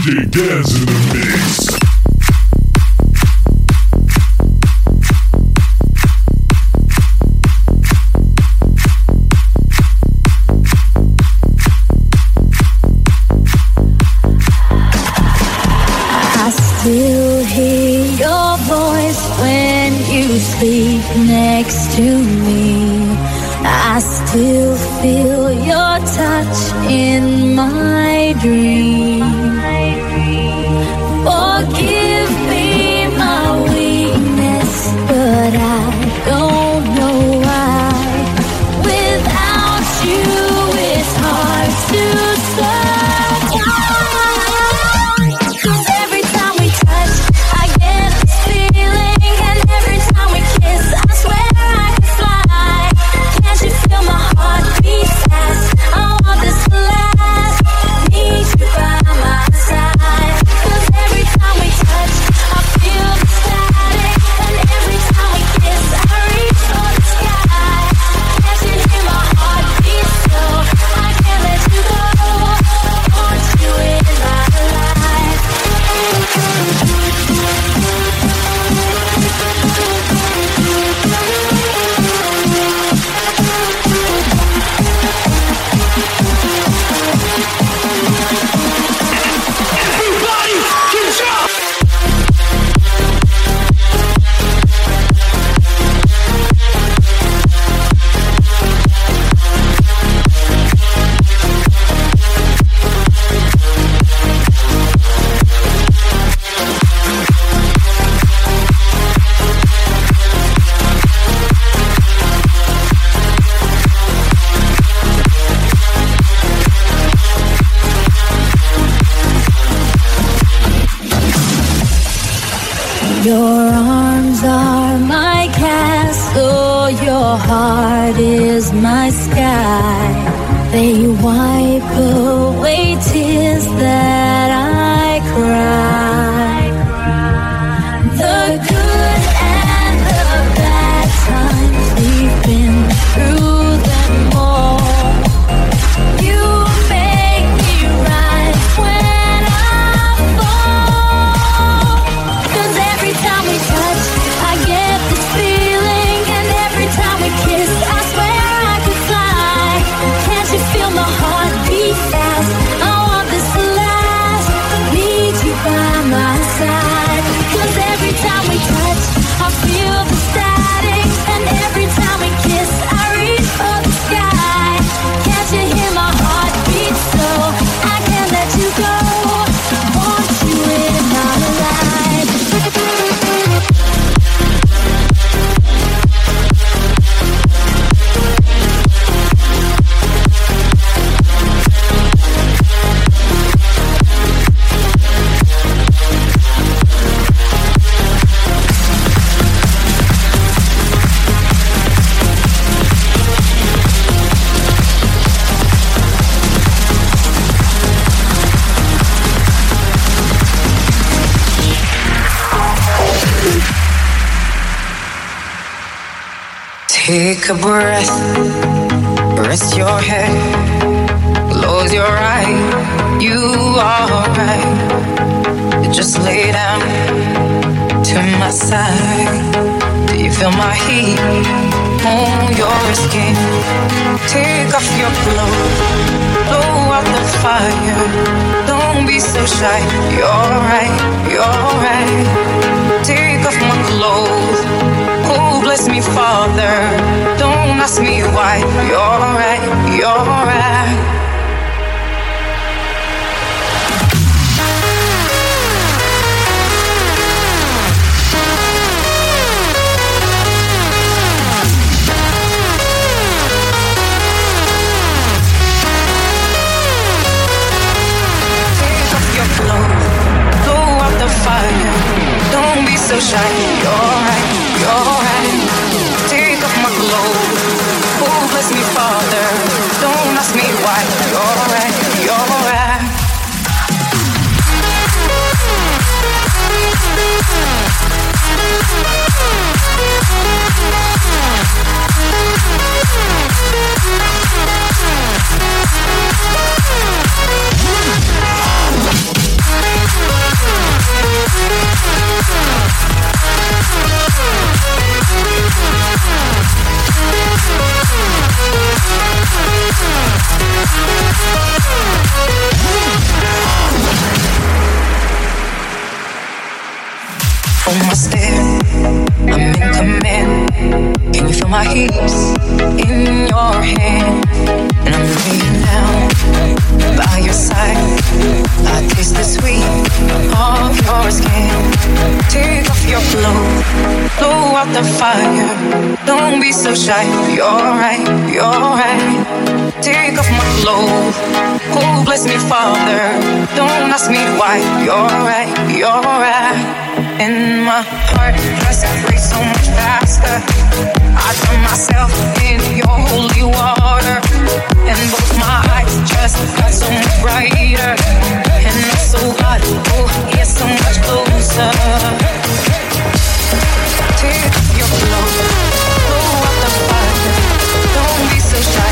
DJ Gaz in the mix. still hear your voice when you sleep next to me. I still feel your touch in my dreams. Your arms are my castle, your heart is my sky. They wipe away tears that a breath, rest your head, close your eyes. You are right. Just lay down to my side. Do you feel my heat on your skin? Take off your clothes, blow out the fire. Don't be so shy. You're right, you're right. Take off my clothes bless me, Father. Don't ask me why. You're right, you're right. I'm in command. Can you feel my heat in your hand? And I'm laying down by your side. I taste the sweet of your skin. Take off your clothes, blow out the fire. Don't be so shy. You're right, you're right. Take off my clothes. Oh, bless me, Father. Don't ask me why. You're right, you're right in my heart. Press free so much faster. I drown myself in your holy water, and both my eyes just got so much brighter. And it's so hot, oh, yeah, so much closer. Take your clothes, blow up the fire. Don't be so shy.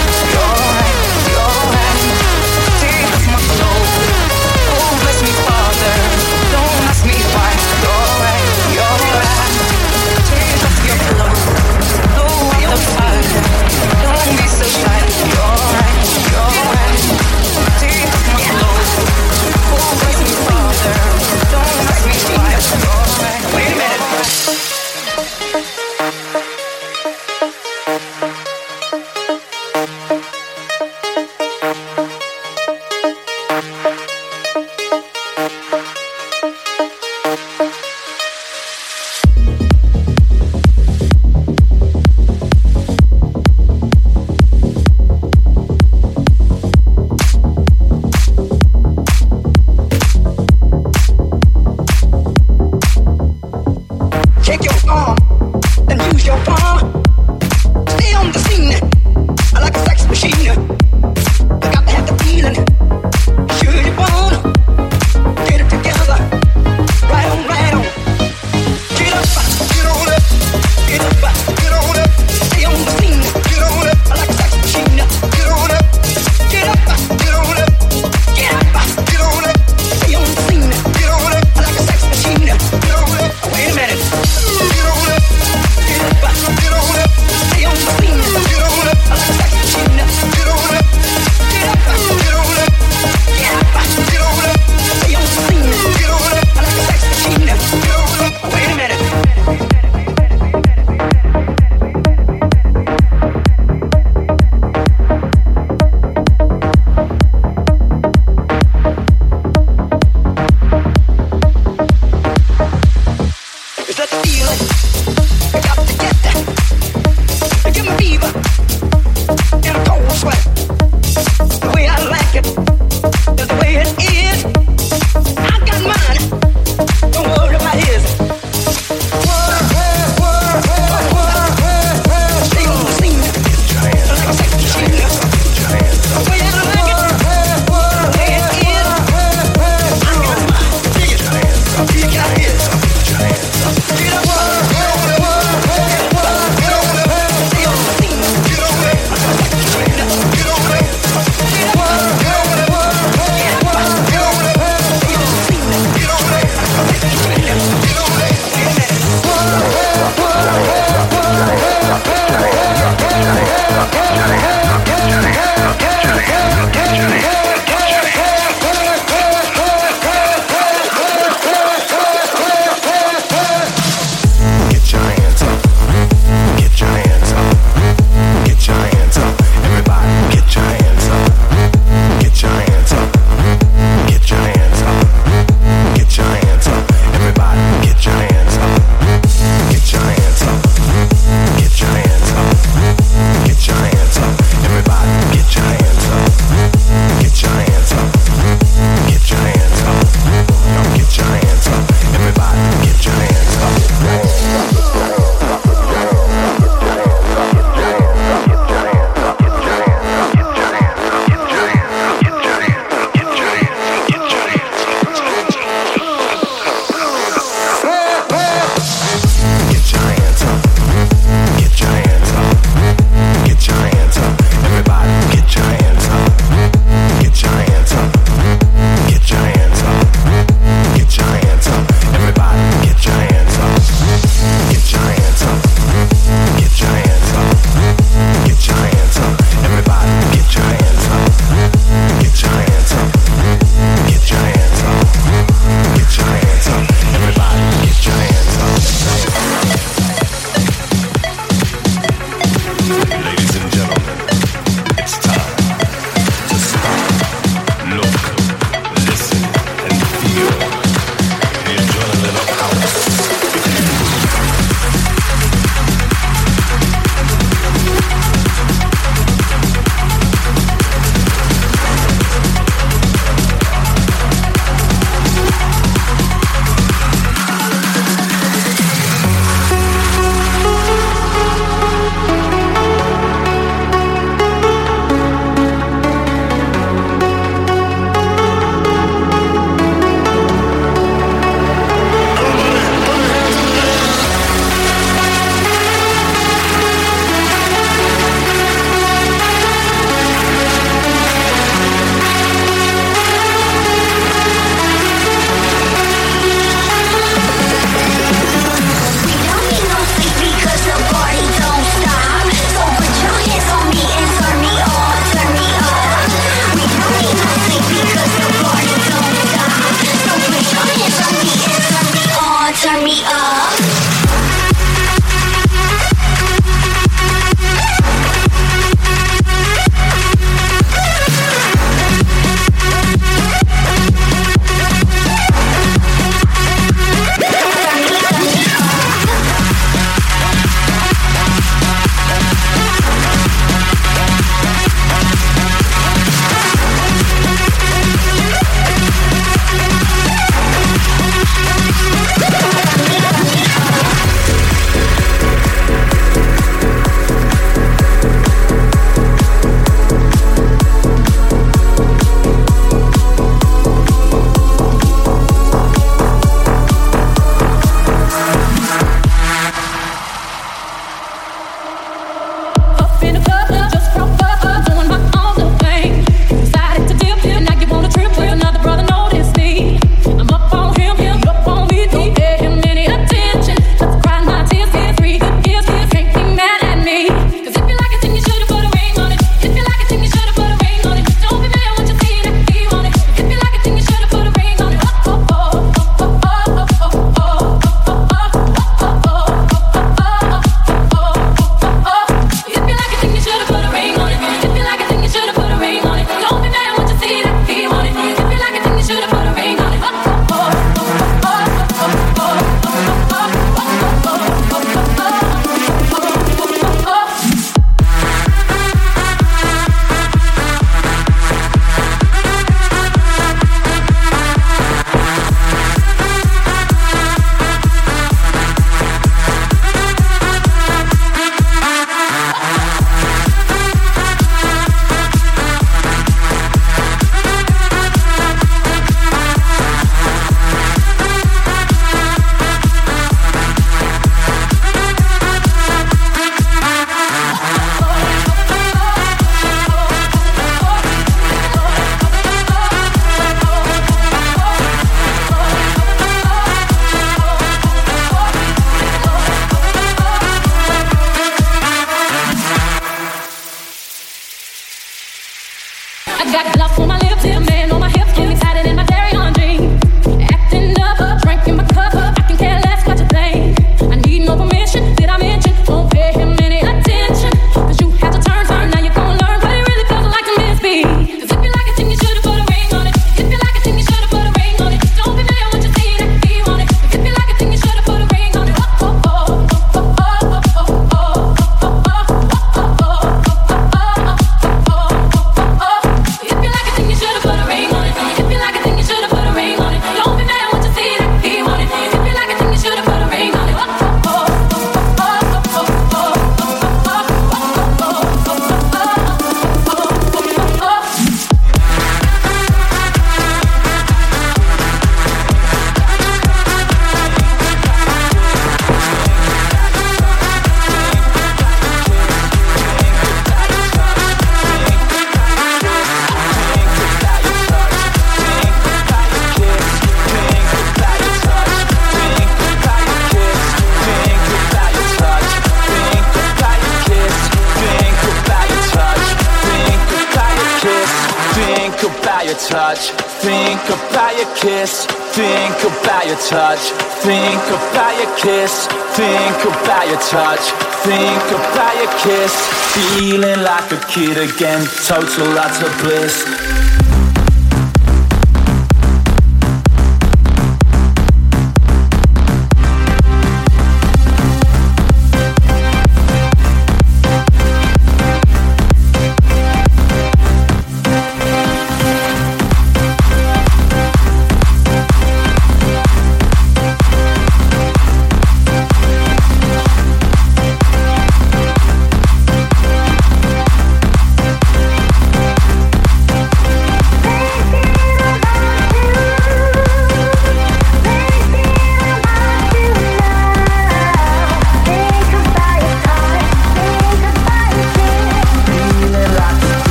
think about your touch, think about your kiss, think about your touch, think about your kiss, feeling like a kid again, total lots of bliss.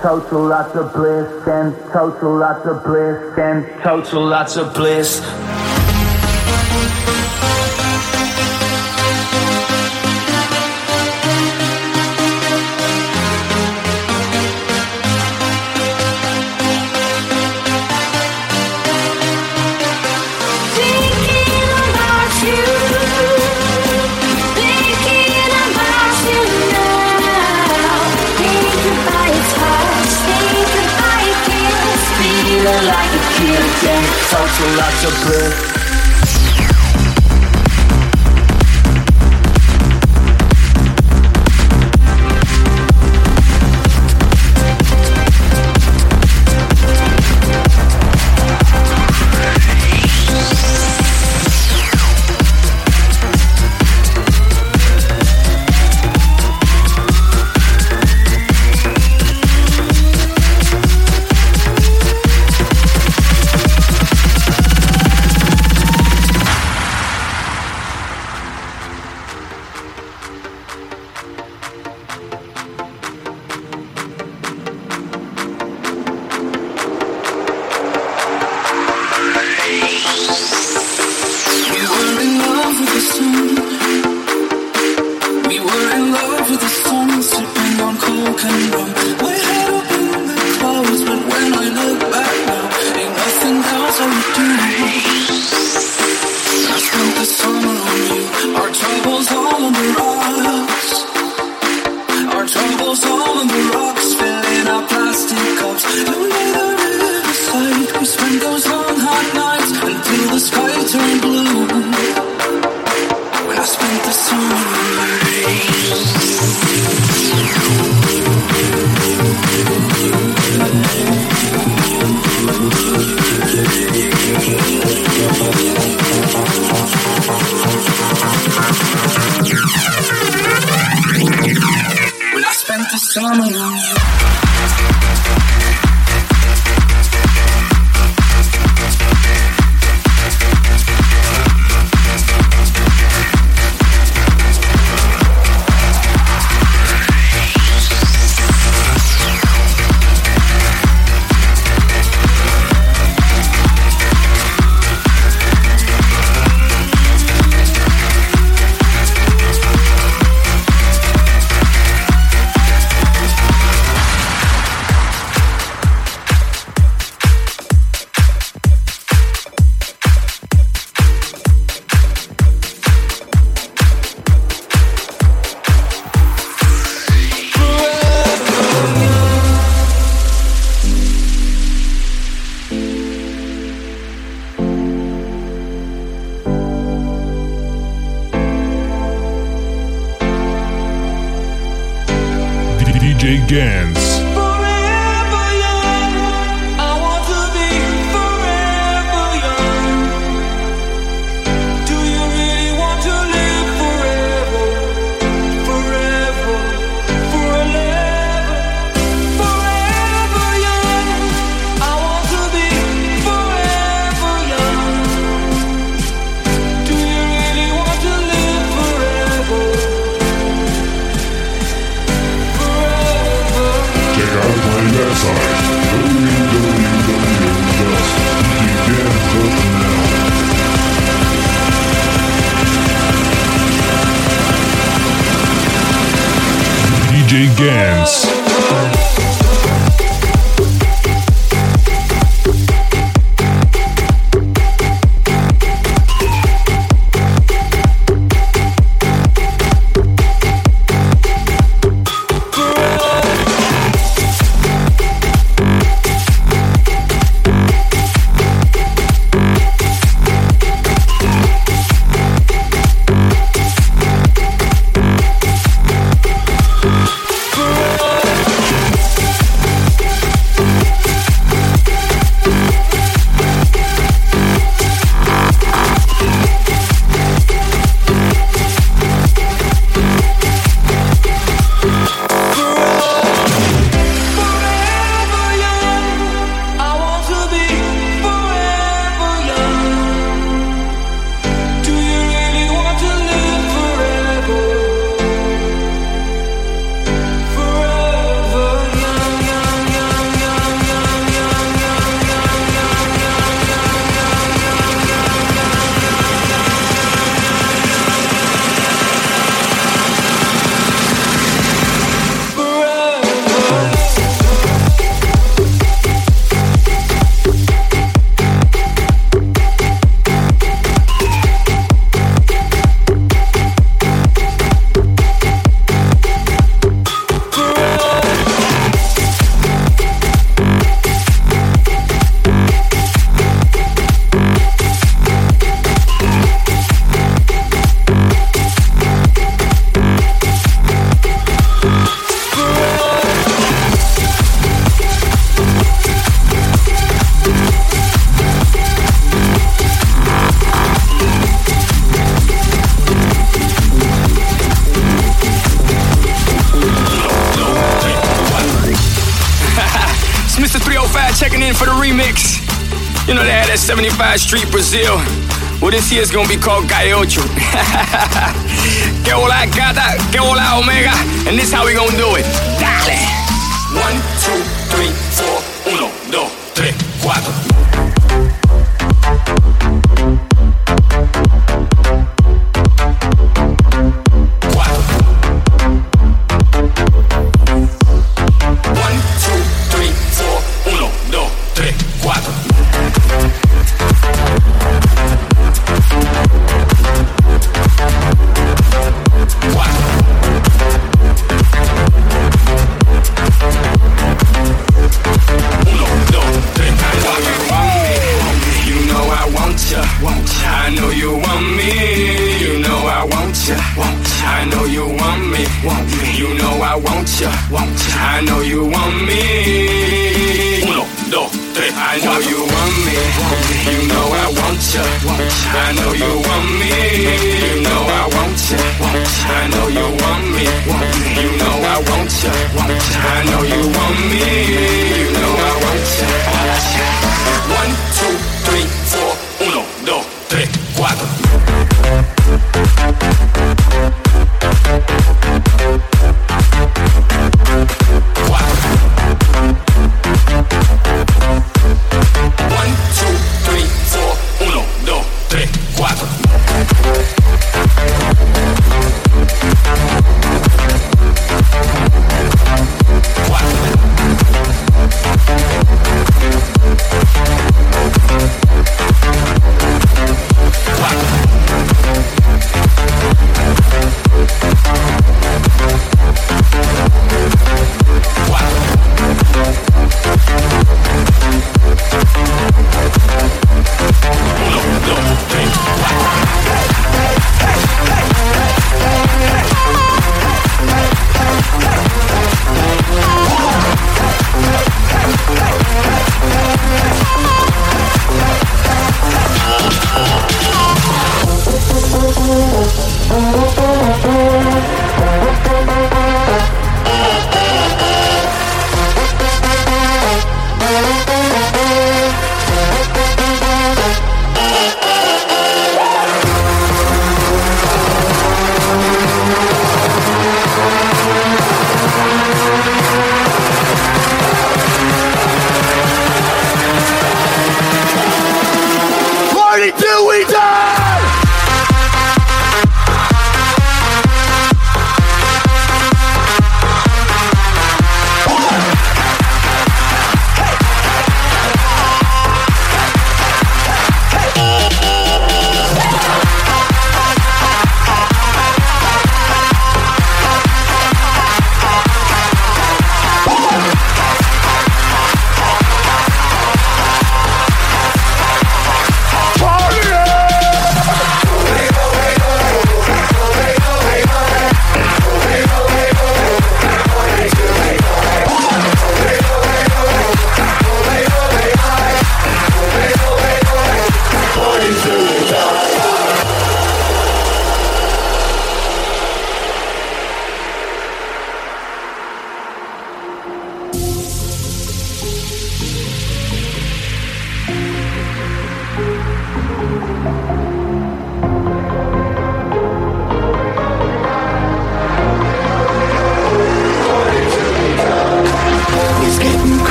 total lots of bliss and total lots of bliss and total lots of bliss. broken at 75 Street, Brazil. Well, this year's gonna be called Calle Ocho. que hola gata, que hola omega, and this how we gonna do it. Dale! One, two,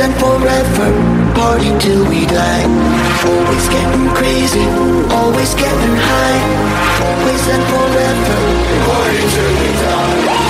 and forever. Party till we die. Always getting crazy, always getting high. Always and forever. Party till we die.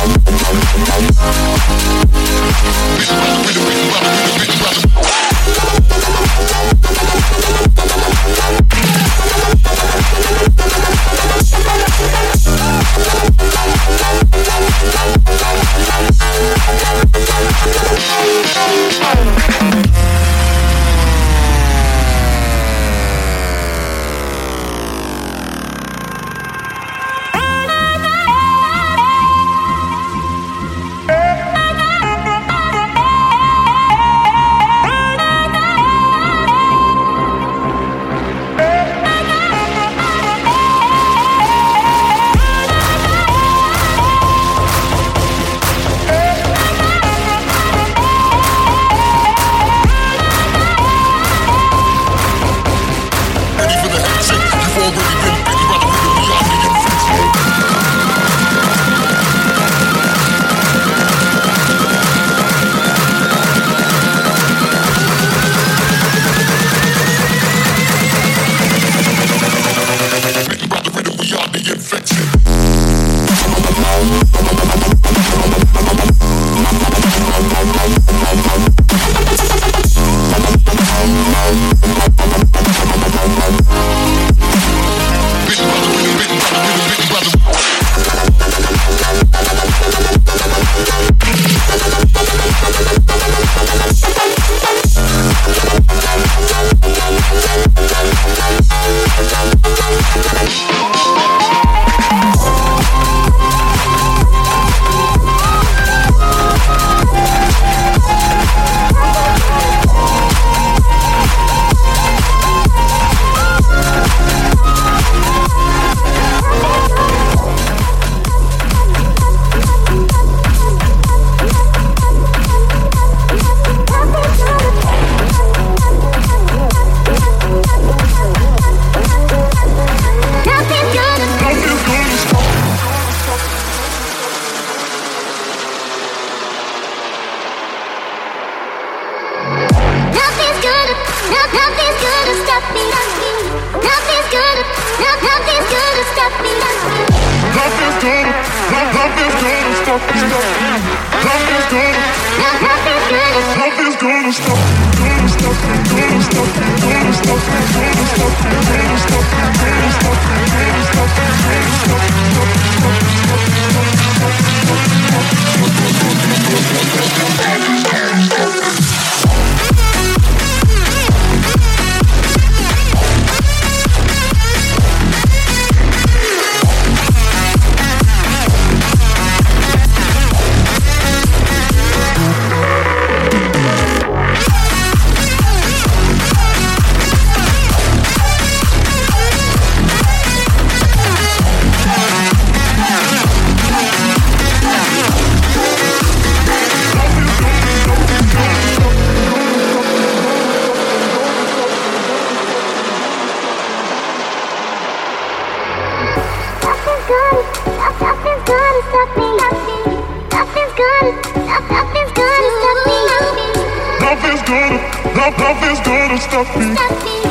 stop me. Stop me.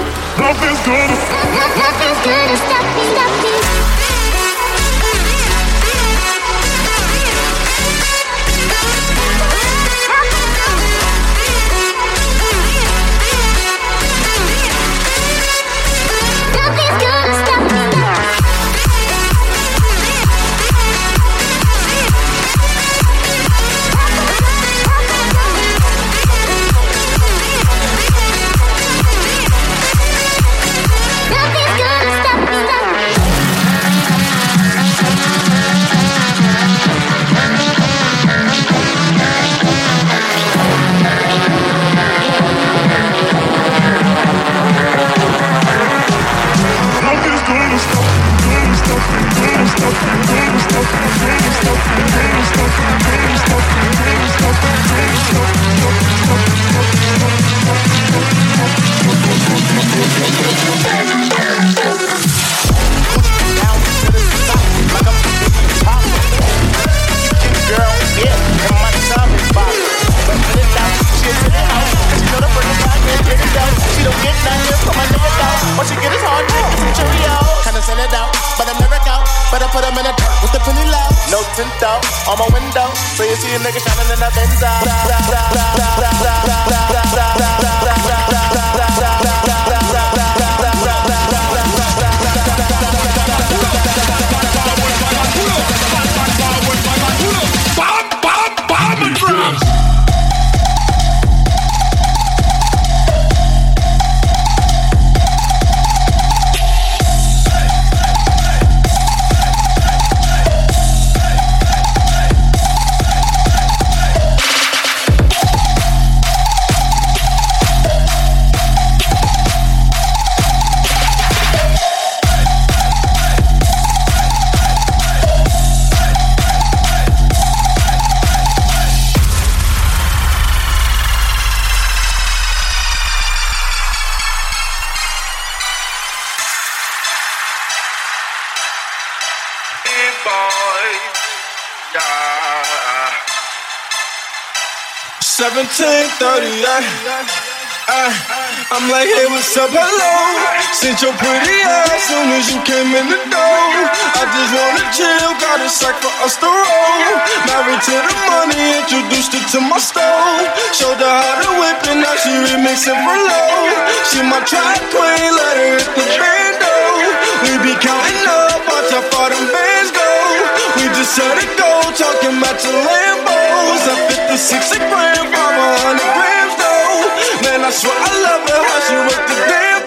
1738. Uh, I'm like, hey, what's up, hello? Sent your pretty ass soon as you came in the door. I just wanna chill, got a sack for us to roll. Married to the money, introduced her to my stove. Showed her how to whip and now she remixing for low. She my track queen, let her hit the bando. We be counting up, watch how far them bands go. We just set it go, talking about your Lambos. I 56 a gram, 500 grams though. Man, I swear I love her, how she work the damn.